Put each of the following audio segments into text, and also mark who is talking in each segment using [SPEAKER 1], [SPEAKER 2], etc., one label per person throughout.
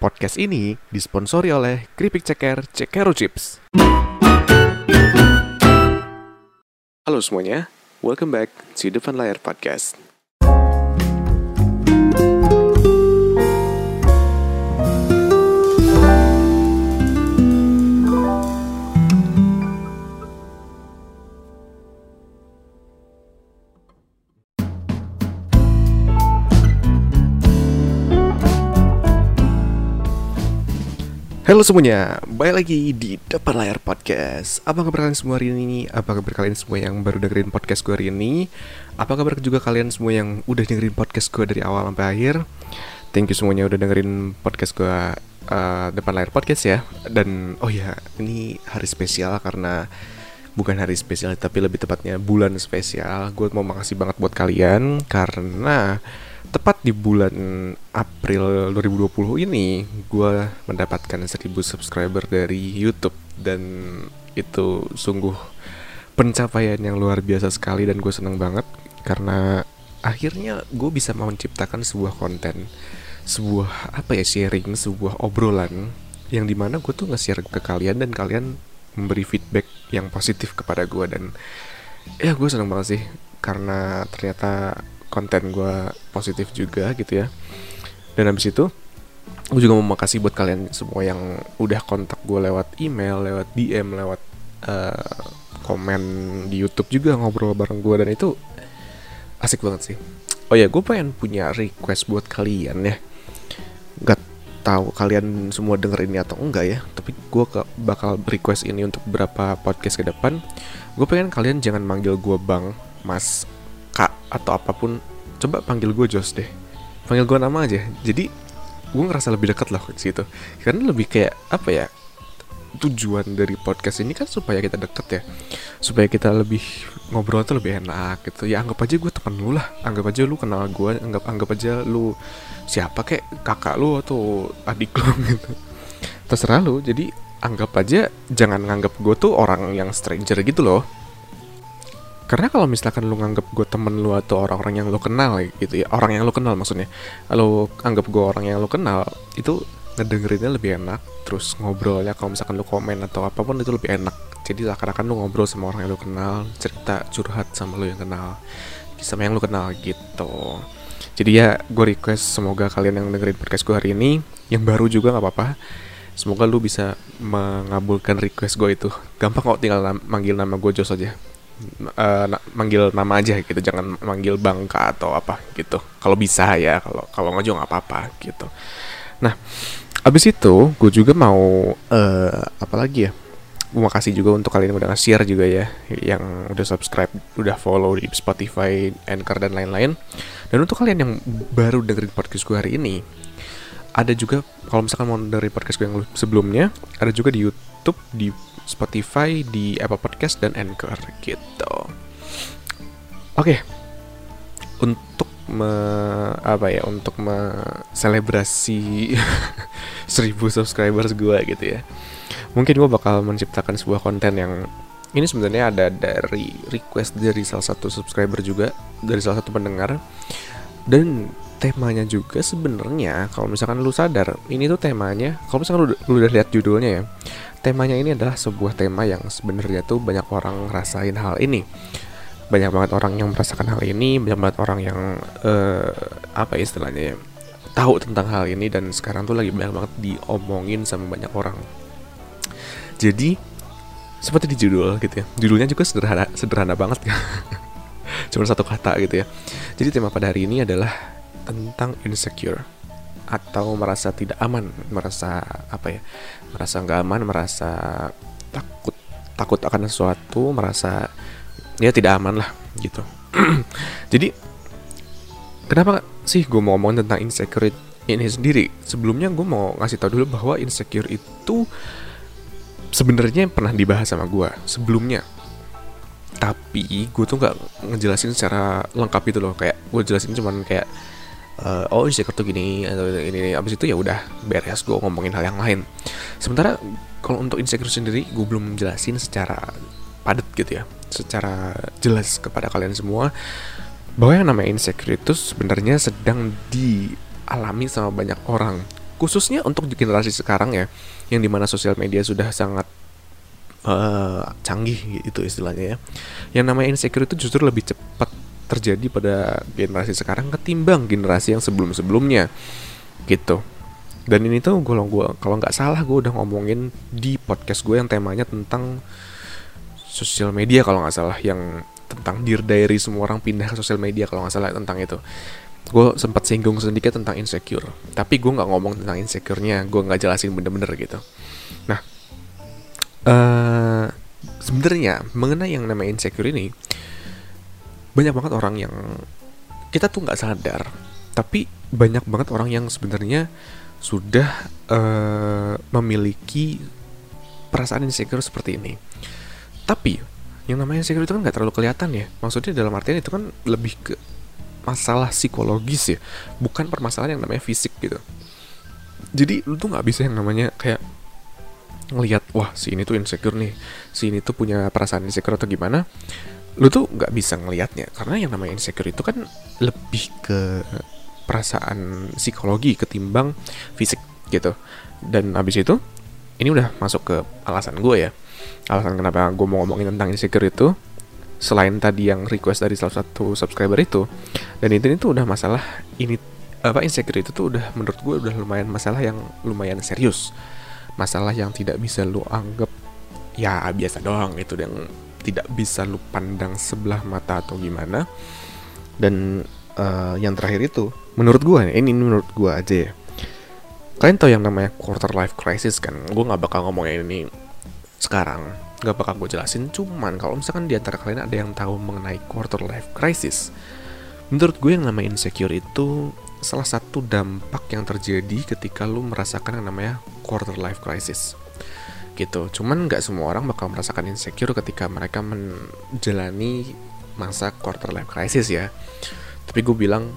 [SPEAKER 1] Podcast ini disponsori oleh Keripik Ceker Cekero Chips. Halo semuanya, welcome back to Depan Layar Podcast. Halo semuanya, balik lagi di Depan Layar Podcast Apa kabar kalian semua hari ini? Apa kabar kalian semua yang baru dengerin podcast gue hari ini? Apa kabar juga kalian semua yang udah dengerin podcast gue dari awal sampai akhir? Thank you semuanya udah dengerin podcast gue uh, Depan Layar Podcast ya Dan oh ya, ini hari spesial karena Bukan hari spesial tapi lebih tepatnya bulan spesial Gue mau makasih banget buat kalian Karena tepat di bulan April 2020 ini gue mendapatkan 1000 subscriber dari YouTube. Dan itu sungguh pencapaian yang luar biasa sekali dan gue seneng banget. Karena akhirnya gue bisa menciptakan sebuah konten sebuah apa ya sharing sebuah obrolan yang di mana gue tuh nge-share ke kalian dan kalian memberi feedback yang positif kepada gue dan ya gue seneng banget sih karena ternyata konten gue positif juga gitu ya. Dan habis itu gue juga mau makasih buat kalian semua yang udah kontak gue lewat email lewat DM lewat uh, komen di YouTube juga ngobrol bareng gue dan itu asik banget sih. Oh ya gue pengen punya request buat kalian ya. Gak tahu kalian semua denger ini atau enggak ya tapi gue bakal request ini untuk beberapa podcast ke depan. Gue pengen kalian jangan manggil gue bang mas atau apa pun coba panggil gue Jos deh. Panggil gue nama aja. Jadi gue ngerasa lebih dekat loh ke situ. Karena lebih kayak apa ya tujuan dari podcast ini kan supaya kita deket ya. Supaya kita lebih ngobrol tuh lebih enak gitu. Ya anggap aja gue temen lu lah. Anggap aja lu kenal gue anggap anggap aja lu siapa kek? Kakak lu atau adik lu gitu. Terserah lu. Jadi anggap aja jangan nganggap gue tuh orang yang stranger gitu loh karena kalau misalkan lu nganggap gue temen lu atau orang-orang yang lu kenal gitu ya orang yang lu kenal maksudnya lu anggap gue orang yang lu kenal itu ngedengerinnya lebih enak terus ngobrolnya kalau misalkan lu komen atau apa pun itu lebih enak. Jadi seakan-akan lu ngobrol sama orang yang lu kenal cerita curhat sama lu yang kenal sama yang lu kenal gitu. Jadi ya gue request semoga kalian yang dengerin podcast gue hari ini yang baru juga nggak apa-apa semoga lu bisa mengabulkan request gue itu. Gampang kok tinggal manggil nama gue Jos aja uh, manggil nama aja gitu. Jangan manggil bangka atau apa gitu. Kalau bisa ya kalau kalau nggak juga nggak apa-apa gitu. Nah abis itu gue juga mau uh, apa lagi ya? Gue makasih juga untuk kalian yang udah nge-share juga ya yang udah subscribe udah follow di Spotify Anchor dan lain-lain. Dan untuk kalian yang baru dengerin podcast gue hari ini ada juga kalau misalkan mau dari podcast gue yang sebelumnya ada juga di YouTube di Spotify, di Apple Podcast dan Anchor gitu. Oke. Okay. Untuk me, apa ya? Untuk selebrasi 1000 subscribers gue gitu ya. Mungkin gue bakal menciptakan sebuah konten yang ini sebenarnya ada dari request dari salah satu subscriber juga, dari salah satu pendengar. Dan temanya juga sebenarnya kalau misalkan lu sadar ini tuh temanya kalau misalkan lu, lu udah lihat judulnya ya temanya ini adalah sebuah tema yang sebenarnya tuh banyak orang ngerasain hal ini. Banyak banget orang yang merasakan hal ini banyak banget orang yang uh, apa istilahnya ya tahu tentang hal ini dan sekarang tuh lagi banyak banget diomongin sama banyak orang. Jadi seperti di judul gitu ya judulnya juga sederhana sederhana banget ya. Cuma satu kata gitu ya. Jadi tema pada hari ini adalah tentang insecure atau merasa tidak aman, merasa apa ya, merasa nggak aman, merasa takut takut akan sesuatu, merasa ya tidak aman lah gitu. Jadi kenapa sih gue mau ngomong tentang insecure ini sendiri? Sebelumnya gue mau ngasih tau dulu bahwa insecure itu sebenarnya pernah dibahas sama gue sebelumnya. Tapi gue tuh nggak ngejelasin secara lengkap itu loh, kayak gue jelasin cuman kayak uh, oh insecure tuh gini atau ini, ini. Abis itu ya udah beres. Gue ngomongin hal yang lain. Sementara kalau untuk insecure sendiri gue belum jelasin secara padat gitu ya. Secara jelas kepada kalian semua bahwa yang namanya insecure itu sebenarnya sedang dialami sama banyak orang. Khususnya untuk generasi sekarang ya yang di mana sosial media sudah sangat uh, canggih gitu istilahnya ya. Yang namanya insecure itu justru lebih cepat terjadi pada generasi sekarang ketimbang generasi yang sebelum sebelumnya gitu. Dan ini tuh gue kalau nggak salah gue udah ngomongin di podcast gue yang temanya tentang sosial media kalau nggak salah yang tentang dear diary semua orang pindah ke sosial media kalau nggak salah tentang itu. Gue sempat singgung sedikit tentang insecure tapi gue nggak ngomong tentang insecure-nya gue nggak jelasin bener-bener gitu. Nah uh, sebenarnya mengenai yang namanya insecure ini banyak banget orang yang kita tuh nggak sadar tapi banyak banget orang yang sebenarnya sudah uh, memiliki perasaan insecure seperti ini. Tapi yang namanya insecure itu kan nggak terlalu kelihatan ya. Maksudnya dalam artian itu kan lebih ke masalah psikologis ya bukan permasalahan yang namanya fisik gitu. Jadi lu tuh nggak bisa yang namanya kayak ngelihat wah si ini tuh insecure nih si ini tuh punya perasaan insecure atau gimana lu tuh nggak bisa ngelihatnya karena yang namanya insecure itu kan lebih ke perasaan psikologi ketimbang fisik gitu. Dan abis itu ini udah masuk ke alasan gue ya. Alasan kenapa gue mau ngomongin tentang insecure itu selain tadi yang request dari salah satu subscriber itu dan itu itu udah masalah ini apa insecure itu tuh udah menurut gue udah lumayan masalah yang lumayan serius. Masalah yang tidak bisa lu anggap ya biasa doang itu yang tidak bisa lu pandang sebelah mata atau gimana. Dan uh, yang terakhir itu menurut gue ini, ini menurut gue aja ya. Kalian tau yang namanya quarter life crisis kan? Gue nggak bakal ngomongin ini sekarang. Gak bakal gue jelasin. Cuman kalau misalkan di antara kalian ada yang tahu mengenai quarter life crisis menurut gue yang namanya insecure itu salah satu dampak yang terjadi ketika lu merasakan yang namanya quarter life crisis gitu cuman nggak semua orang bakal merasakan insecure ketika mereka menjalani masa quarter life crisis ya tapi gue bilang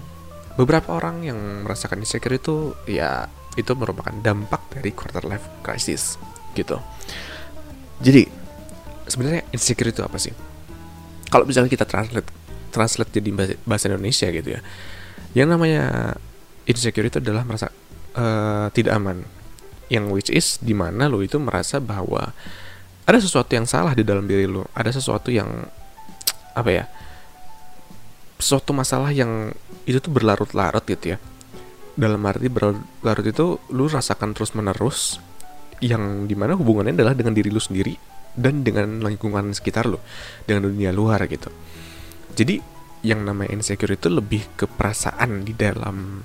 [SPEAKER 1] beberapa orang yang merasakan insecure itu ya itu merupakan dampak dari quarter life crisis gitu jadi sebenarnya insecure itu apa sih? Kalau misalnya kita translate translate jadi bahasa Indonesia gitu ya. Yang namanya insecure itu adalah merasa uh, tidak aman. Yang which is di mana lo itu merasa bahwa ada sesuatu yang salah di dalam diri lo, ada sesuatu yang apa ya? Sesuatu masalah yang itu tuh berlarut-larut gitu ya. Dalam arti berlarut itu lu rasakan terus menerus yang di mana hubungannya adalah dengan diri lu sendiri dan dengan lingkungan sekitar lo dengan dunia luar gitu jadi yang namanya insecure itu lebih ke perasaan di dalam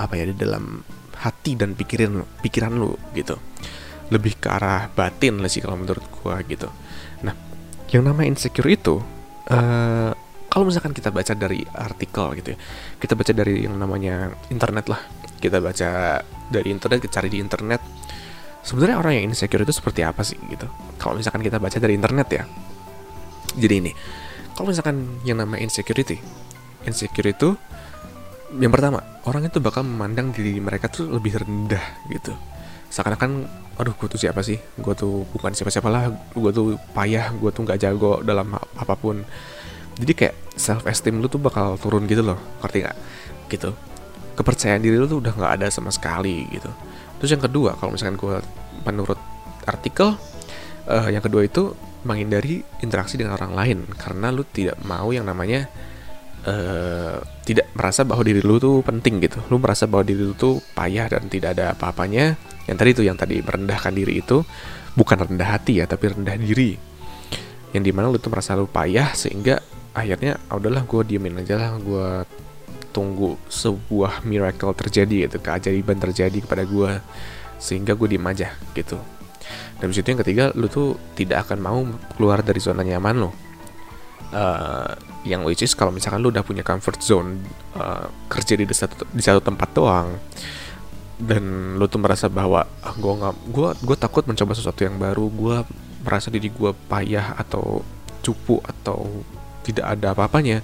[SPEAKER 1] apa ya di dalam hati dan pikiran pikiran lo gitu. Lebih ke arah batin lah sih kalau menurut gua gitu. Nah yang namanya insecure itu uh, kalau misalkan kita baca dari artikel gitu ya kita baca dari yang namanya internet lah. Kita baca dari internet kita cari di internet. Sebenarnya orang yang insecure itu seperti apa sih gitu? Kalau misalkan kita baca dari internet ya. Jadi ini kalau misalkan yang nama insecurity insecure itu yang pertama orang itu bakal memandang diri mereka tuh lebih rendah gitu. Seakan-akan aduh gue tuh siapa sih? Gue tuh bukan siapa-siapa lah. Gue tuh payah gue tuh nggak jago dalam apa pun. Jadi kayak self esteem lu tuh bakal turun gitu loh ngerti nggak? Gitu. Kepercayaan diri lu tuh udah nggak ada sama sekali gitu. Terus yang kedua, kalau misalkan gue menurut artikel, uh, yang kedua itu menghindari interaksi dengan orang lain karena lu tidak mau yang namanya uh, tidak merasa bahwa diri lu tuh penting gitu. Lu merasa bahwa diri lu tuh payah dan tidak ada apa-apanya. Yang tadi tuh yang tadi merendahkan diri itu bukan rendah hati ya, tapi rendah diri. Yang di mana lu tuh merasa lu payah sehingga akhirnya ah, udahlah gue diemin aja lah gue tunggu sebuah miracle terjadi gitu keajaiban terjadi kepada gue sehingga gue diem aja gitu dan situ yang ketiga lu tuh tidak akan mau keluar dari zona nyaman lo uh, yang which is kalau misalkan lu udah punya comfort zone uh, kerja di satu di satu tempat doang dan lu tuh merasa bahwa ah, gue nggak gue gue takut mencoba sesuatu yang baru gue merasa diri gue payah atau cupu atau tidak ada apa-apanya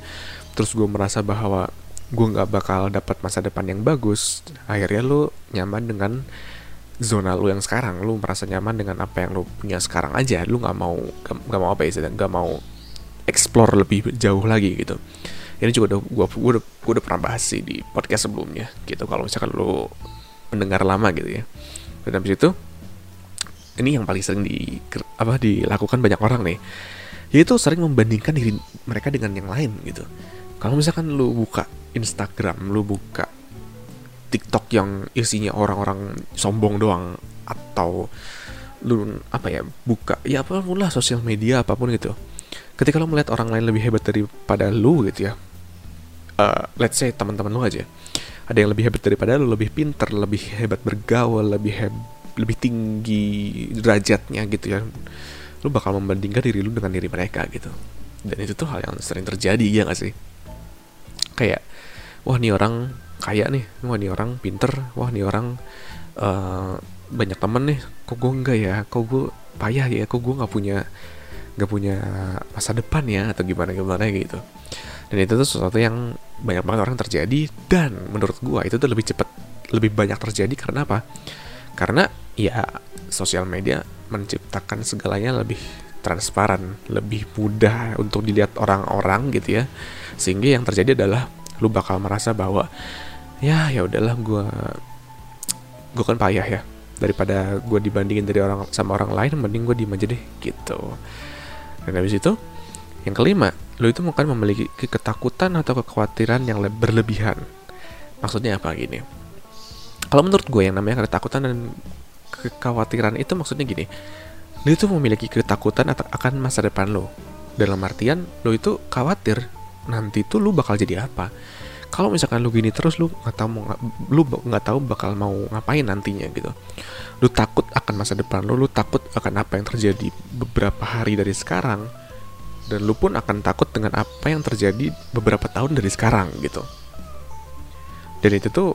[SPEAKER 1] terus gue merasa bahwa gue nggak bakal dapat masa depan yang bagus akhirnya lu nyaman dengan zona lu yang sekarang. Lu merasa nyaman dengan apa yang lu punya sekarang aja. Lu nggak mau nggak mau apa ya nggak mau explore lebih jauh lagi gitu. Ini juga udah gue gue udah, gue udah pernah bahas sih di podcast sebelumnya gitu kalau misalkan lu pendengar lama gitu ya. Dan habis itu ini yang paling sering di apa dilakukan banyak orang nih. Yaitu sering membandingkan diri mereka dengan yang lain gitu. Kalau misalkan lu buka Instagram lu buka TikTok yang isinya orang-orang sombong doang atau lu apa ya buka ya apa pun lah sosial media apa pun gitu ketika lu melihat orang lain lebih hebat daripada lu gitu ya uh, let's say teman-teman lu aja ada yang lebih hebat daripada lu lebih pinter lebih hebat bergaul lebih heb lebih tinggi derajatnya gitu ya lu bakal membandingkan diri lu dengan diri mereka gitu. Dan itu tuh hal yang sering terjadi ya gak sih? Kayak wah nih orang kaya nih wah nih orang pinter wah nih orang uh, banyak temen nih kok gue enggak ya? Kok gue payah ya? Kok gue nggak punya nggak punya masa depan ya atau gimana gimana gitu. Dan itu tuh sesuatu yang banyak banget orang terjadi dan menurut gue itu tuh lebih cepat lebih banyak terjadi karena apa? Karena ya sosial media menciptakan segalanya lebih transparan, lebih mudah untuk dilihat orang-orang gitu ya. Sehingga yang terjadi adalah lu bakal merasa bahwa ya ya udahlah gue gue kan payah ya. Daripada gue dibandingin dari orang sama orang lain mending gue diem aja deh gitu dan habis itu yang kelima lu itu mungkin memiliki ketakutan atau kekhawatiran yang berlebihan. Maksudnya apa gini? Kalau menurut gue yang namanya ketakutan dan kekhawatiran itu maksudnya gini lo itu memiliki ketakutan akan masa depan lo dalam artian lo itu khawatir nanti tuh lo bakal jadi apa kalau misalkan lu gini terus lu nggak tahu lu nggak tahu bakal mau ngapain nantinya gitu. Lu takut akan masa depan lu lu takut akan apa yang terjadi beberapa hari dari sekarang dan lu pun akan takut dengan apa yang terjadi beberapa tahun dari sekarang gitu. Dan itu tuh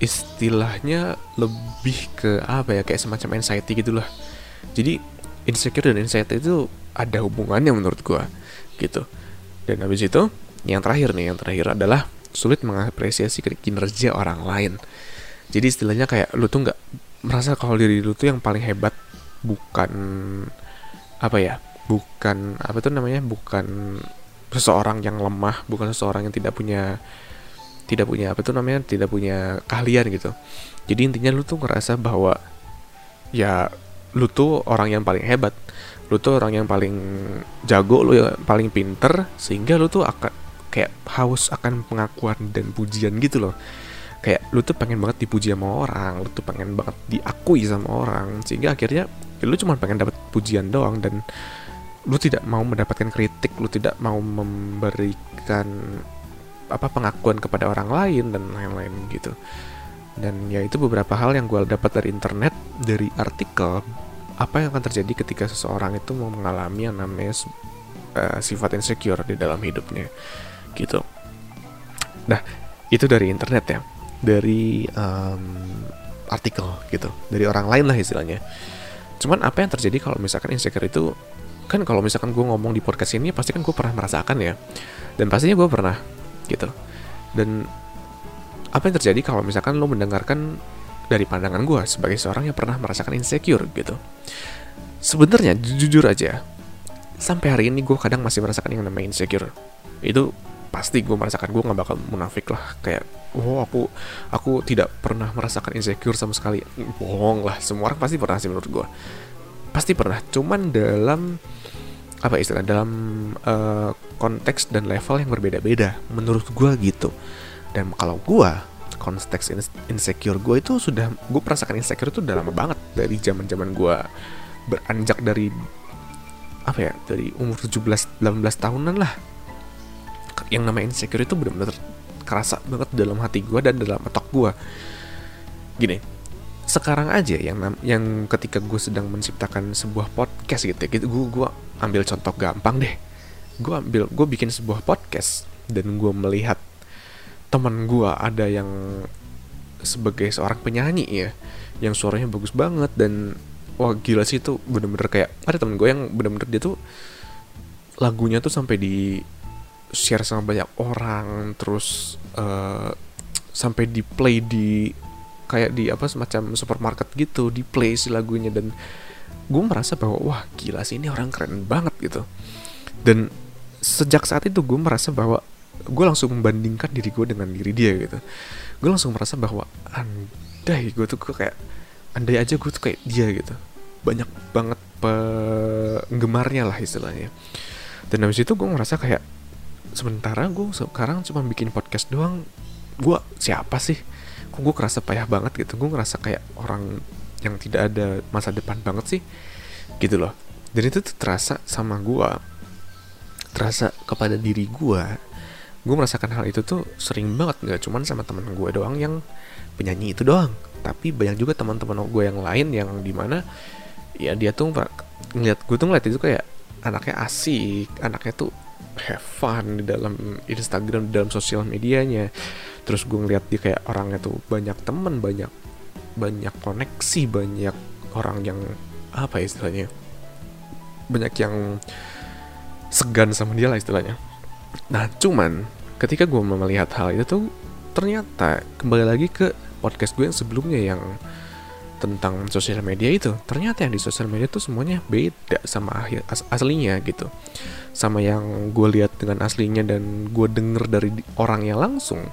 [SPEAKER 1] istilahnya lebih ke apa ya kayak semacam anxiety gitulah. Jadi insecure dan anxiety itu ada hubungannya menurut gua gitu. Dan habis itu yang terakhir nih yang terakhir adalah sulit mengapresiasi kinerja orang lain. Jadi istilahnya kayak lu tuh nggak merasa kalau diri lu tuh yang paling hebat bukan apa ya bukan apa tuh namanya bukan seseorang yang lemah bukan seseorang yang tidak punya tidak punya apa tuh namanya tidak punya keahlian gitu. Jadi intinya lu tuh ngerasa bahwa ya lu tuh orang yang paling hebat lu tuh orang yang paling jago lu yang paling pinter sehingga lu tuh akan kayak haus akan pengakuan dan pujian gitu loh. Kayak lu tuh pengen banget dipuji sama orang lu tuh pengen banget diakui sama orang sehingga akhirnya ya lu cuma pengen dapat pujian doang dan lu tidak mau mendapatkan kritik lu tidak mau memberikan apa pengakuan kepada orang lain dan lain-lain gitu. Dan ya itu beberapa hal yang gue dapat dari internet dari artikel apa yang akan terjadi ketika seseorang itu mau mengalami yang namanya uh, sifat insecure di dalam hidupnya gitu. Nah itu dari internet ya. Dari um, artikel gitu. Dari orang lain lah istilahnya. Cuman apa yang terjadi kalau misalkan insecure itu kan kalau misalkan gue ngomong di podcast ini pasti kan gue pernah merasakan ya. Dan pastinya gue pernah gitu. Dan apa yang terjadi kalau misalkan lo mendengarkan dari pandangan gue sebagai seorang yang pernah merasakan insecure gitu. Sebenarnya jujur aja sampai hari ini gue kadang masih merasakan yang namanya insecure. Itu pasti gue merasakan gue nggak bakal munafik lah. Kayak oh aku aku tidak pernah merasakan insecure sama sekali. Bohong lah semua orang pasti pernah sih menurut gue pasti pernah cuman dalam apa istilah dalam uh, konteks dan level yang berbeda-beda menurut gue gitu. Dan kalau gue konteks insecure gue itu sudah gue merasakan insecure itu udah lama banget dari zaman zaman gue beranjak dari apa ya dari umur 17 18 tahunan lah yang namanya insecure itu benar-benar kerasa banget dalam hati gue dan dalam otak gue gini sekarang aja yang yang ketika gue sedang menciptakan sebuah podcast gitu gitu gue gue ambil contoh gampang deh. Gue ambil gue bikin sebuah podcast dan gue melihat teman gue ada yang sebagai seorang penyanyi ya yang suaranya bagus banget dan wah gila sih itu bener-bener kayak ada temen gue yang bener-bener dia tuh lagunya tuh sampai di share sama banyak orang terus uh, sampai di play di kayak di apa semacam supermarket gitu di play si lagunya dan gue merasa bahwa wah gila sih ini orang keren banget gitu. Dan sejak saat itu gue merasa bahwa gue langsung membandingkan diri gue dengan diri dia gitu. Gue langsung merasa bahwa andai gue tuh gue kayak andai aja gue tuh kayak dia gitu. Banyak banget penggemarnya lah istilahnya. Dan habis itu gue ngerasa kayak sementara gue sekarang cuma bikin podcast doang. Gue siapa sih? Kok gue kerasa payah banget gitu? Gue ngerasa kayak orang yang tidak ada masa depan banget sih. Gitu loh. Dan itu tuh terasa sama gue terasa kepada diri gue gue merasakan hal itu tuh sering banget. Nggak cuman sama teman gue doang yang penyanyi itu doang. Tapi banyak juga teman-teman gue yang lain yang di mana ya dia tuh ngeliat gue tuh ngeliat itu kayak anaknya asik anaknya tuh have fun di dalam Instagram di dalam sosial medianya. Terus gue ngeliat dia kayak orangnya tuh banyak temen banyak banyak koneksi banyak orang yang apa ya istilahnya banyak yang segan sama dia lah istilahnya. Nah cuman ketika gue melihat hal itu tuh ternyata kembali lagi ke podcast gue yang sebelumnya yang tentang sosial media itu ternyata yang di sosial media tuh semuanya beda sama akhir as aslinya gitu. Sama yang gue lihat dengan aslinya dan gue denger dari orangnya langsung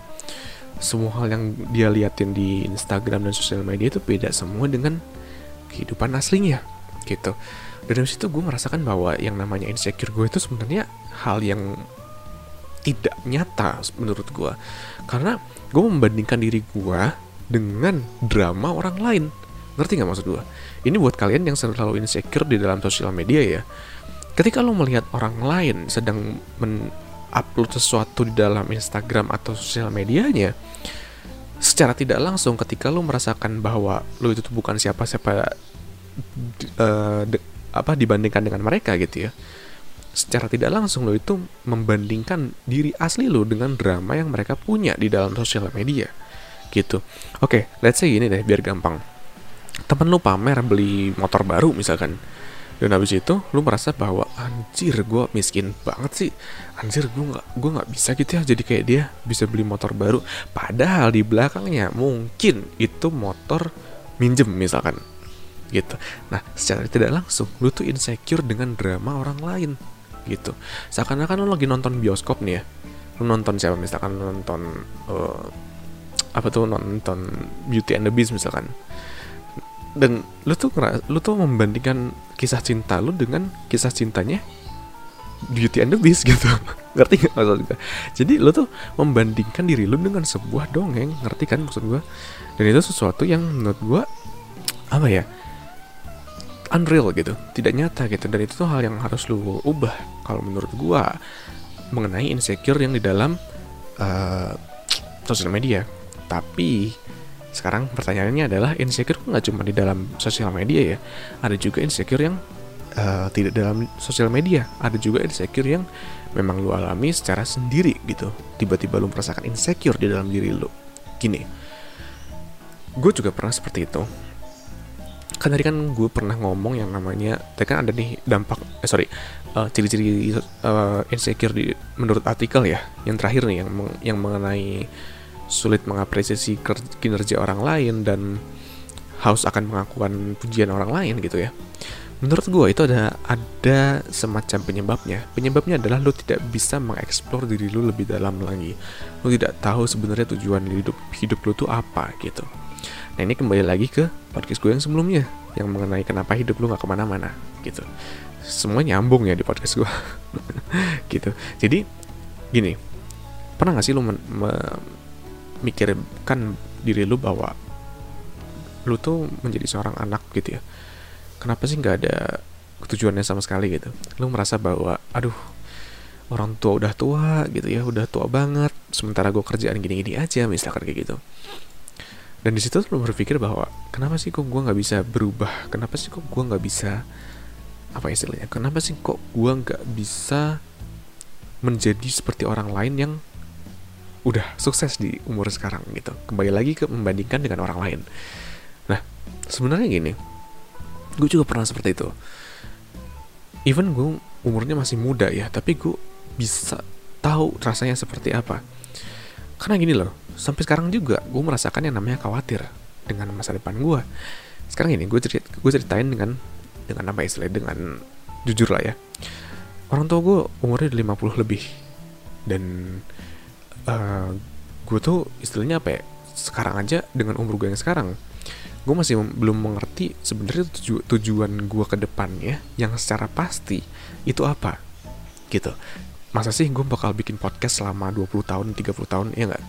[SPEAKER 1] semua hal yang dia liatin di Instagram dan sosial media itu beda semua dengan kehidupan aslinya gitu. Dan dari situ gue merasakan bahwa yang namanya insecure gue itu sebenarnya hal yang tidak nyata menurut gue karena gue membandingkan diri gue dengan drama orang lain Ngerti nggak maksud gue? Ini buat kalian yang selalu insecure di dalam sosial media ya. Ketika lo melihat orang lain sedang men-upload sesuatu di dalam Instagram atau sosial medianya, secara tidak langsung ketika lo merasakan bahwa lo itu bukan siapa-siapa uh, apa dibandingkan dengan mereka gitu ya. Secara tidak langsung lo itu membandingkan diri asli lo dengan drama yang mereka punya di dalam sosial media gitu. Oke, okay, let's say gini deh biar gampang temen lu pamer beli motor baru misalkan. Dan habis itu lu merasa bahwa anjir gue miskin banget sih. Anjir gue nggak gue nggak bisa gitu ya. Jadi kayak dia bisa beli motor baru. Padahal di belakangnya mungkin itu motor minjem misalkan. Gitu. Nah secara tidak langsung lu tuh insecure dengan drama orang lain. Gitu. Seakan-akan lu lagi nonton bioskop nih ya. Lu nonton siapa misalkan? Nonton uh, apa tuh? Nonton Beauty and the Beast misalkan dan lu tuh lu tuh membandingkan kisah cinta lu dengan kisah cintanya Beauty and the Beast gitu. Ngerti gak maksud gue jadi lu tuh membandingkan diri lu dengan sebuah dongeng ngerti kan maksud gue dan itu sesuatu yang menurut gue apa ya unreal gitu tidak nyata gitu. Dan itu tuh hal yang harus lu ubah kalau menurut gue mengenai insecure yang di dalam uh, sosial media. Tapi sekarang pertanyaannya adalah insecure nggak cuma di dalam sosial media ya, ada juga insecure yang uh, tidak dalam sosial media, ada juga insecure yang memang lu alami secara sendiri gitu. Tiba-tiba lu merasakan insecure di dalam diri lu. Gini, gue juga pernah seperti itu. Kan tadi kan gue pernah ngomong yang namanya, tadi kan ada nih dampak, eh sorry, uh, ciri-ciri uh, insecure di menurut artikel ya, yang terakhir nih yang yang mengenai sulit mengapresiasi kinerja orang lain dan haus akan mengakukan pujian orang lain gitu ya. Menurut gue itu ada ada semacam penyebabnya. Penyebabnya adalah lo tidak bisa mengeksplor diri lo lebih dalam lagi. Lo tidak tahu sebenarnya tujuan hidup hidup lo tuh apa gitu. Nah ini kembali lagi ke podcast gue yang sebelumnya yang mengenai kenapa hidup lo nggak ke mana-mana gitu. Semua nyambung ya di podcast gue gitu. Jadi gini, pernah gak sih lo mikirkan diri lu bahwa lu tuh menjadi seorang anak gitu ya. Kenapa sih nggak ada tujuannya sama sekali gitu? Lu merasa bahwa aduh orang tua udah tua gitu ya udah tua banget sementara gue kerjaan gini-gini aja misalkan kayak gitu. Dan di situ lu berpikir bahwa kenapa sih kok gue nggak bisa berubah? Kenapa sih kok gue nggak bisa apa istilahnya kenapa sih kok gue nggak bisa menjadi seperti orang lain yang udah sukses di umur sekarang gitu. Kembali lagi ke membandingkan dengan orang lain. Nah sebenarnya gini gue juga pernah seperti itu. Even gue umurnya masih muda ya tapi gue bisa tahu rasanya seperti apa. Karena gini loh sampai sekarang juga gue merasakan yang namanya khawatir dengan masa depan gue sekarang ini gue cerit gue ceritain dengan dengan apa istilah dengan jujur lah ya. Orang tua gue umurnya 50 lebih. Dan uh, eh, gue tuh istilahnya apa ya? Sekarang aja dengan umur gue yang sekarang gue masih belum mengerti sebenarnya tuju tujuan gue ke depannya yang secara pasti itu apa gitu. Masa sih gue bakal bikin podcast selama 20 tahun 30 tahun ya nggak?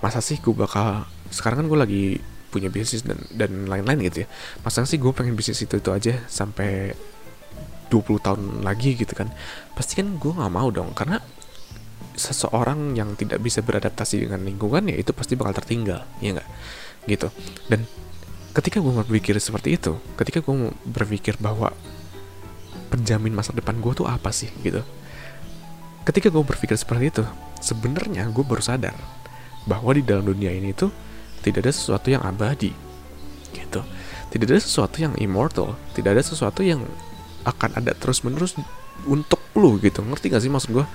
[SPEAKER 1] Masa sih gue bakal sekarang kan gue lagi punya bisnis dan dan lain-lain gitu ya. Masa sih gue pengen bisnis itu itu aja sampai 20 tahun lagi gitu kan? Pasti kan gue nggak mau dong karena seseorang yang tidak bisa beradaptasi dengan lingkungan ya itu pasti bakal tertinggal ya nggak? Gitu. Dan ketika gue berpikir seperti itu ketika gue berpikir bahwa penjamin masa depan gue tuh apa sih gitu. Ketika gue berpikir seperti itu sebenarnya gue baru sadar bahwa di dalam dunia ini tuh tidak ada sesuatu yang abadi gitu. Tidak ada sesuatu yang immortal tidak ada sesuatu yang akan ada terus menerus untuk lu gitu. Ngerti gak sih maksud gue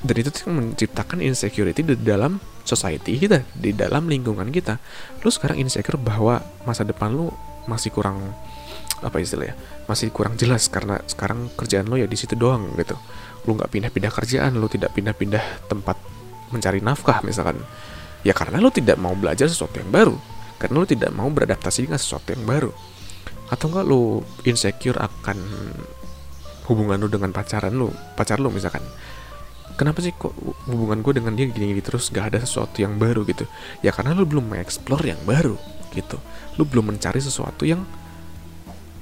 [SPEAKER 1] dan itu menciptakan insecurity di dalam society kita di dalam lingkungan kita. Lu sekarang insecure bahwa masa depan lu masih kurang apa istilahnya masih kurang jelas karena sekarang kerjaan lo ya di situ doang gitu. Lu nggak pindah-pindah kerjaan lu tidak pindah-pindah tempat mencari nafkah misalkan. Ya karena lu tidak mau belajar sesuatu yang baru. Karena lu tidak mau beradaptasi dengan sesuatu yang baru. Atau enggak lu insecure akan hubungan lu dengan pacaran lu pacar lu misalkan kenapa sih kok hubungan gue dengan dia gini-gini terus gak ada sesuatu yang baru gitu? Ya karena lu belum mengeksplor yang baru gitu. Lu belum mencari sesuatu yang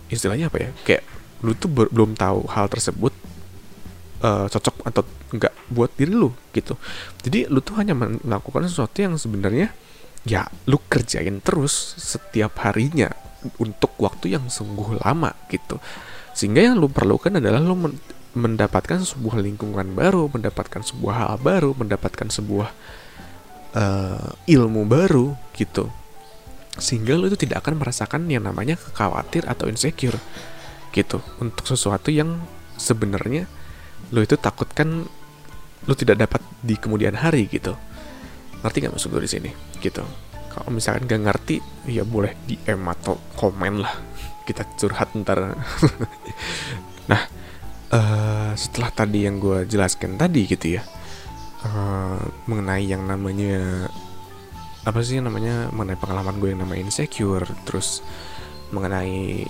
[SPEAKER 1] istilahnya apa ya? Kayak lu tuh belum tahu hal tersebut uh, cocok atau enggak buat diri lu gitu. Jadi lu tuh hanya melakukan sesuatu yang sebenarnya ya lu kerjain terus setiap harinya untuk waktu yang sungguh lama gitu. Sehingga yang lu perlukan adalah lu mendapatkan sebuah lingkungan baru mendapatkan sebuah hal baru mendapatkan sebuah uh, ilmu baru gitu. Sehingga lu itu tidak akan merasakan yang namanya khawatir atau insecure gitu. Untuk sesuatu yang sebenarnya lu itu takutkan lu tidak dapat di kemudian hari gitu. Ngerti gak maksud gue di sini? Gitu. Kalau misalkan gak ngerti ya boleh DM atau komen lah. Kita curhat ntar. Nah uh, setelah tadi yang gue jelaskan tadi gitu ya uh, mengenai yang namanya apa sih namanya mengenai pengalaman gue yang namanya insecure terus mengenai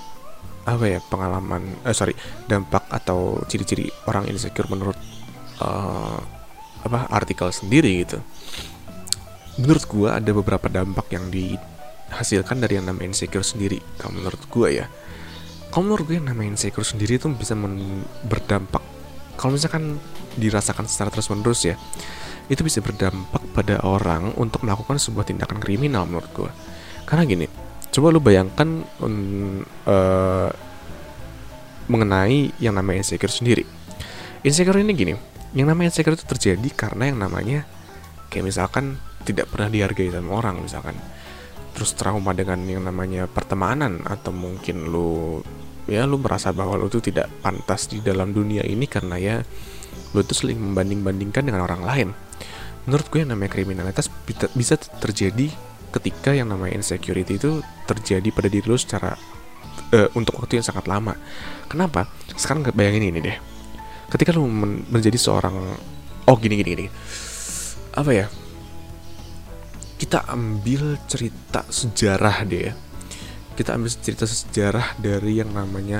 [SPEAKER 1] apa ya pengalaman eh sorry dampak atau ciri-ciri orang insecure menurut uh, apa artikel sendiri gitu. Menurut gue ada beberapa dampak yang dihasilkan dari yang namanya insecure sendiri kalau menurut gue ya kalau menurut gue namanya insecure sendiri itu bisa berdampak. Kalau misalkan dirasakan secara terus menerus ya itu bisa berdampak pada orang untuk melakukan sebuah tindakan kriminal menurut gue. Karena gini coba lu bayangkan uh, mengenai yang namanya insecure sendiri. Insecure ini gini yang namanya insecure itu terjadi karena yang namanya kayak misalkan tidak pernah dihargai sama orang misalkan. Terus trauma dengan yang namanya pertemanan atau mungkin lu ya lu merasa bahwa lu tuh tidak pantas di dalam dunia ini karena ya lu tuh sering membanding-bandingkan dengan orang lain. Menurut gue yang namanya kriminalitas bisa terjadi ketika yang namanya insecurity itu terjadi pada diri lu secara uh, untuk waktu yang sangat lama. Kenapa? Sekarang bayangin ini deh. Ketika lu men menjadi seorang oh gini gini gini. Apa ya? Kita ambil cerita sejarah deh ya. Kita ambil cerita sejarah dari yang namanya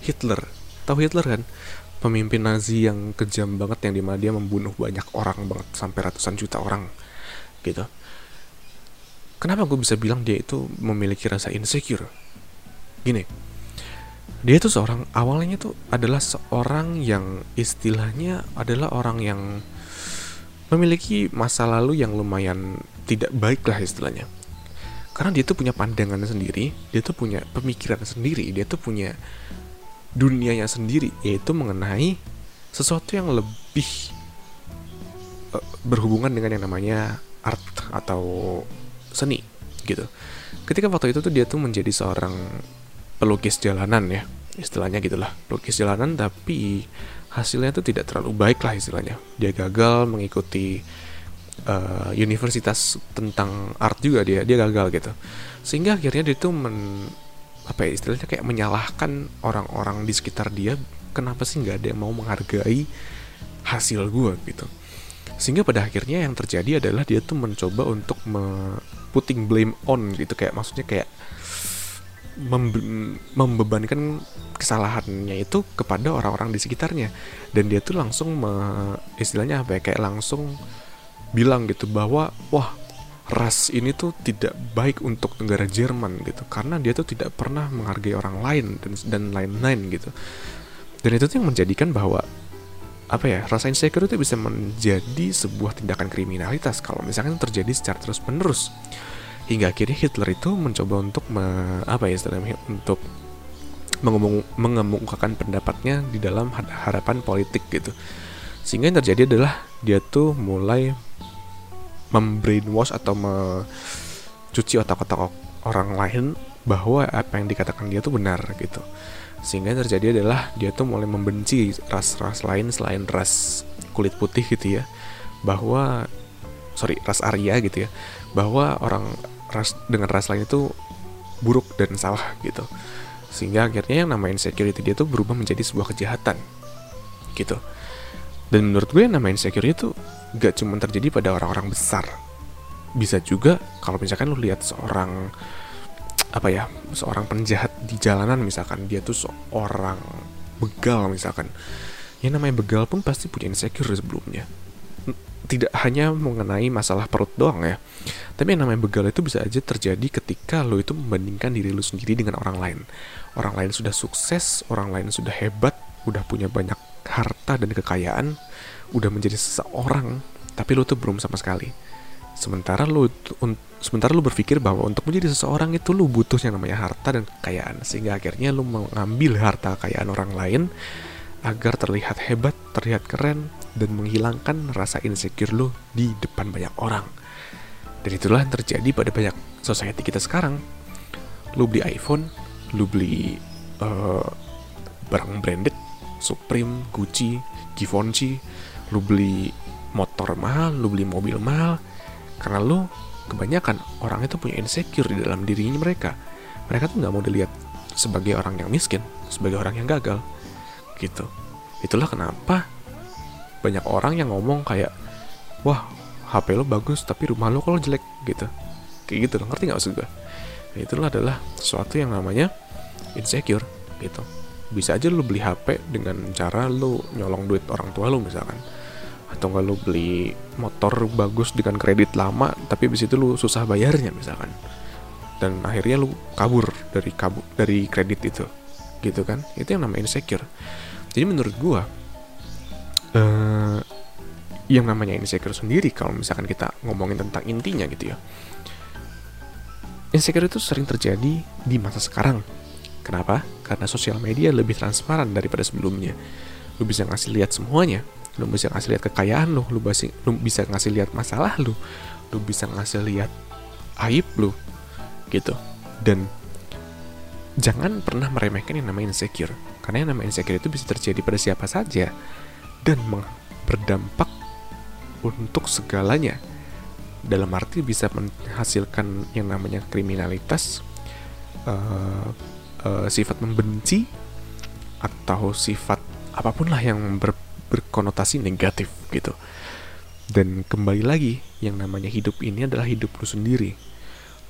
[SPEAKER 1] Hitler. Tahu Hitler kan? Pemimpin Nazi yang kejam banget yang di mana dia membunuh banyak orang banget sampai ratusan juta orang gitu. Kenapa gue bisa bilang dia itu memiliki rasa insecure? Gini, dia tuh seorang awalnya tuh adalah seorang yang istilahnya adalah orang yang memiliki masa lalu yang lumayan tidak baik lah istilahnya karena dia tuh punya pandangannya sendiri dia tuh punya pemikiran sendiri dia tuh punya dunianya sendiri yaitu mengenai sesuatu yang lebih uh, berhubungan dengan yang namanya art atau seni gitu. Ketika waktu itu tuh dia tuh menjadi seorang pelukis jalanan ya istilahnya gitulah pelukis jalanan tapi hasilnya tuh tidak terlalu baik lah istilahnya. Dia gagal mengikuti uh, universitas tentang art juga dia dia gagal gitu. Sehingga akhirnya dia tuh men apa ya istilahnya kayak menyalahkan orang-orang di sekitar dia kenapa sih nggak ada yang mau menghargai hasil gue gitu. Sehingga pada akhirnya yang terjadi adalah dia tuh mencoba untuk me putting blame on gitu. Kayak maksudnya kayak membe membebankan kesalahannya itu kepada orang-orang di sekitarnya. Dan dia tuh langsung me, istilahnya apa ya kayak langsung bilang gitu bahwa wah ras ini tuh tidak baik untuk negara Jerman gitu. Karena dia tuh tidak pernah menghargai orang lain dan dan lain-lain gitu. Dan itu tuh yang menjadikan bahwa apa ya rasa insecure itu bisa menjadi sebuah tindakan kriminalitas kalau misalkan terjadi secara terus menerus hingga akhirnya Hitler itu mencoba untuk me, apa ya istilahnya untuk mengemukakan pendapatnya di dalam harapan politik gitu. Sehingga yang terjadi adalah dia tuh mulai membrainwash atau mencuci otak-otak orang lain bahwa apa yang dikatakan dia tuh benar gitu. Sehingga yang terjadi adalah dia tuh mulai membenci ras-ras lain selain ras kulit putih gitu ya. Bahwa sorry ras Arya gitu ya. Bahwa orang ras dengan ras lain itu buruk dan salah gitu. Sehingga akhirnya yang namanya insecurity dia tuh berubah menjadi sebuah kejahatan gitu. Dan menurut gue yang namanya insecurity itu gak cuma terjadi pada orang-orang besar. Bisa juga kalau misalkan lu lihat seorang apa ya seorang penjahat di jalanan misalkan dia tuh seorang begal misalkan. Yang namanya begal pun pasti punya insecure sebelumnya. Tidak hanya mengenai masalah perut doang ya. Tapi yang namanya begal itu bisa aja terjadi ketika lo itu membandingkan diri lo sendiri dengan orang lain. Orang lain sudah sukses orang lain sudah hebat udah punya banyak harta dan kekayaan udah menjadi seseorang tapi lo tuh belum sama sekali sementara lu sementara lu berpikir bahwa untuk menjadi seseorang itu lu butuh yang namanya harta dan kekayaan sehingga akhirnya lu mengambil harta kekayaan orang lain agar terlihat hebat, terlihat keren dan menghilangkan rasa insecure lu di depan banyak orang. Dan itulah yang terjadi pada banyak society kita sekarang. Lu beli iPhone, lu beli uh, barang branded, Supreme, Gucci, Givenchy, lu beli motor mahal, lu beli mobil mahal, karena lo kebanyakan orang itu punya insecure di dalam dirinya mereka. Mereka tuh nggak mau dilihat sebagai orang yang miskin, sebagai orang yang gagal. Gitu. Itulah kenapa banyak orang yang ngomong kayak, wah HP lo bagus tapi rumah lo kalau jelek gitu. Kayak gitu, ngerti nggak maksud gue? Nah, itulah adalah sesuatu yang namanya insecure gitu. Bisa aja lo beli HP dengan cara lo nyolong duit orang tua lo misalkan atau nggak lu beli motor bagus dengan kredit lama tapi abis itu lu susah bayarnya misalkan. Dan akhirnya lu kabur dari kabur dari kredit itu. Gitu kan? Itu yang namanya insecure. Jadi menurut gua uh, yang namanya insecure sendiri kalau misalkan kita ngomongin tentang intinya gitu ya. Insecure itu sering terjadi di masa sekarang. Kenapa? Karena sosial media lebih transparan daripada sebelumnya. Lu bisa ngasih lihat semuanya lu bisa ngasih lihat kekayaan lu lu bisa lu bisa ngasih lihat masalah lu lu bisa ngasih lihat aib lu gitu. Dan jangan pernah meremehkan yang namanya insecure karena yang namanya insecure itu bisa terjadi pada siapa saja dan berdampak untuk segalanya. Dalam arti bisa menghasilkan yang namanya kriminalitas uh, uh, sifat membenci atau sifat apa pun lah yang ber, berkonotasi negatif gitu. Dan kembali lagi yang namanya hidup ini adalah hidup lu sendiri.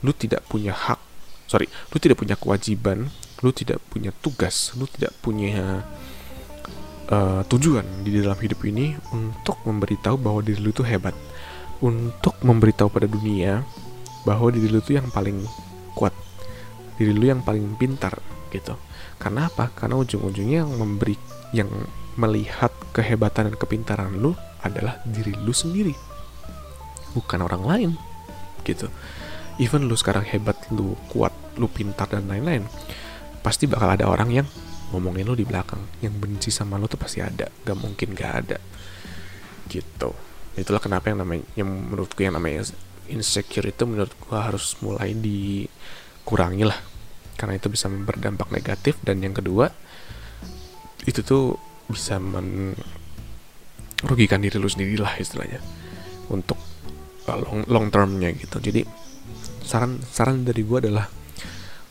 [SPEAKER 1] Lu tidak punya hak sorry lu tidak punya kewajiban lu tidak punya tugas lu tidak punya uh, tujuan di dalam hidup ini untuk memberitahu bahwa diri lu itu hebat. Untuk memberitahu pada dunia bahwa diri lu itu yang paling kuat diri lu yang paling pintar gitu. Karena apa? Karena ujung-ujungnya yang memberi yang melihat kehebatan dan kepintaran lu adalah diri lu sendiri. Bukan orang lain gitu. Even lu sekarang hebat lu kuat lu pintar dan lain-lain pasti bakal ada orang yang ngomongin lu di belakang. Yang benci sama lu tuh pasti ada. Gak mungkin gak ada. Gitu. Itulah kenapa yang namanya yang menurutku yang namanya insecure itu menurut gua harus mulai dikurangi lah. Karena itu bisa berdampak negatif. Dan yang kedua itu tuh bisa merugikan diri lu sendiri lah istilahnya untuk uh, long long termnya gitu. Jadi saran saran dari gue adalah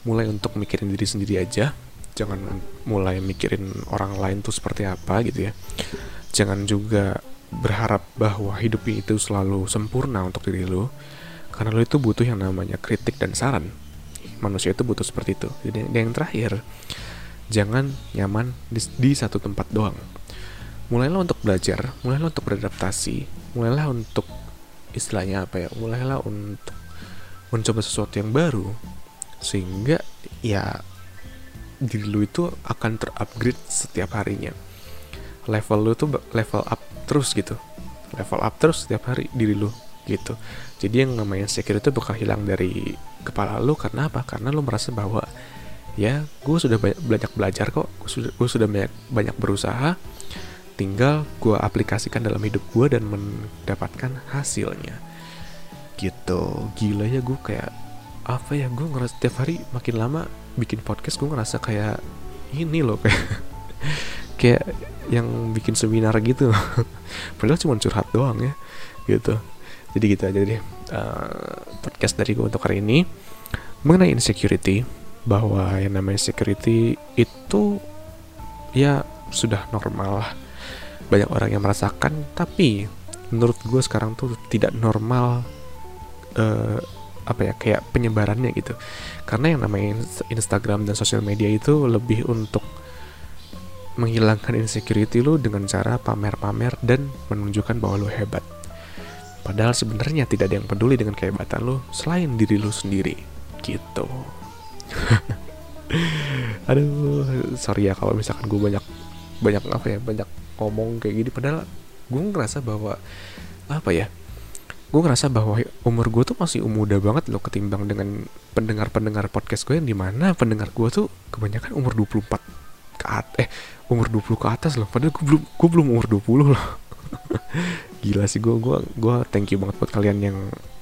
[SPEAKER 1] mulai untuk mikirin diri sendiri aja. Jangan mulai mikirin orang lain tuh seperti apa gitu ya. Jangan juga berharap bahwa hidup itu selalu sempurna untuk diri lo karena lo itu butuh yang namanya kritik dan saran. Manusia itu butuh seperti itu. Jadi yang terakhir jangan nyaman di, di satu tempat doang. Mulailah untuk belajar mulailah untuk beradaptasi mulailah untuk istilahnya apa ya mulailah untuk mencoba sesuatu yang baru sehingga ya diri lu itu akan terupgrade setiap harinya. Level lu tuh level up terus gitu. Level up terus setiap hari diri lu gitu. Jadi yang namanya insecure itu bakal hilang dari kepala lu karena apa? Karena lu merasa bahwa ya gue sudah banyak, belajar kok. Gue sudah gue sudah banyak banyak berusaha. Tinggal gue aplikasikan dalam hidup gue dan mendapatkan hasilnya. Gitu. Gila ya gue kayak apa ya gue ngerasa setiap hari makin lama bikin podcast gue ngerasa kayak ini loh kayak kayak yang bikin seminar gitu. Padahal cuma curhat doang ya gitu. Jadi gitu aja deh uh, podcast dari gue untuk hari ini. Mengenai insecurity bahwa yang namanya security itu ya sudah normal lah. Banyak orang yang merasakan tapi menurut gue sekarang tuh tidak normal uh, apa ya kayak penyebarannya gitu. Karena yang namanya Instagram dan sosial media itu lebih untuk menghilangkan insecurity lu dengan cara pamer-pamer dan menunjukkan bahwa lu hebat. Padahal sebenarnya tidak ada yang peduli dengan kehebatan lu selain diri lu sendiri gitu aduh sorry ya kalau misalkan gue banyak banyak apa ya banyak ngomong kayak gini. Padahal gue ngerasa bahwa apa ya gue ngerasa bahwa umur gue tuh masih muda banget loh ketimbang dengan pendengar-pendengar podcast gue yang di mana pendengar gue tuh kebanyakan umur 24 ke atas eh umur 20 ke atas loh. Padahal gue belum gue belum umur 20 loh. Gila sih gue gue gue thank you banget buat kalian yang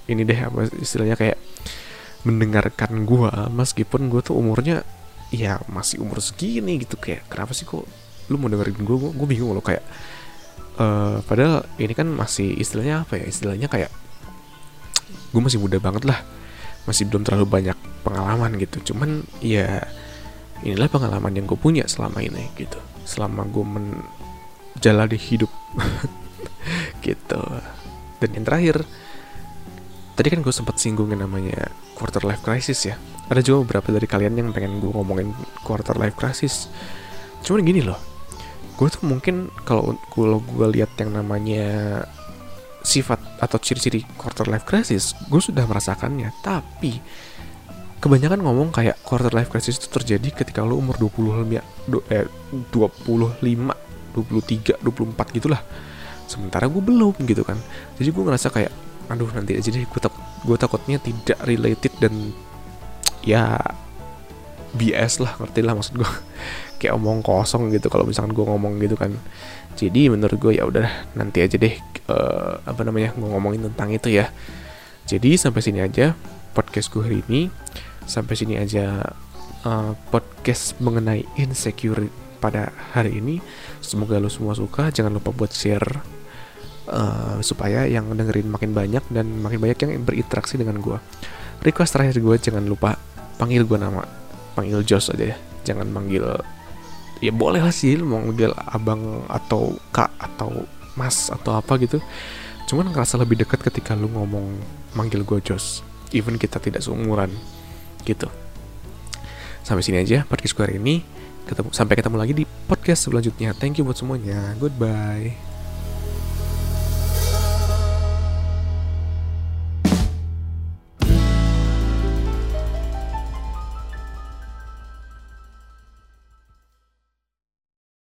[SPEAKER 1] ini deh apa istilahnya kayak mendengarkan gue meskipun gue tuh umurnya ya masih umur segini gitu. Kayak kenapa sih kok lu mau dengerin gue gue bingung loh kayak uh, padahal ini kan masih istilahnya apa ya? Istilahnya kayak gue masih muda banget lah. Masih belum terlalu banyak pengalaman gitu. Cuman ya inilah pengalaman yang gue punya selama ini gitu. Selama gue menjalani hidup gitu. Dan yang terakhir tadi kan gue sempat singgung yang namanya quarter life crisis ya. Ada juga beberapa dari kalian yang pengen gue ngomongin quarter life crisis. Cuman gini loh gue tuh mungkin kalau kalau gue lihat yang namanya sifat atau ciri-ciri quarter life crisis gue sudah merasakannya. Tapi kebanyakan ngomong kayak quarter life crisis itu terjadi ketika lo umur 25 du, eh, 25 23 24 gitulah. Sementara gue belum gitu kan. Jadi gue ngerasa kayak aduh nanti aja deh. Gue takut gue takutnya tidak related dan ya BS lah ngerti lah maksud gue kayak omong kosong gitu kalau misalkan gue ngomong gitu kan. Jadi menurut gue ya udah nanti aja deh uh, apa namanya gue ngomongin tentang itu ya. Jadi sampai sini aja podcast gue hari ini. Sampai sini aja uh, podcast mengenai insecure pada hari ini. Semoga lo semua suka. Jangan lupa buat share uh, supaya yang dengerin makin banyak dan makin banyak yang berinteraksi dengan gue request terakhir gue jangan lupa panggil gue nama. Panggil Jos aja ya. Jangan manggil ya boleh lah sih mau manggil abang atau kak atau mas atau apa gitu. Cuman ngerasa lebih dekat ketika lu ngomong manggil gue Jos. Even kita tidak seumuran gitu. Sampai sini aja podcast gue hari ini. Ketemu sampai ketemu lagi di podcast selanjutnya. Thank you buat semuanya. Goodbye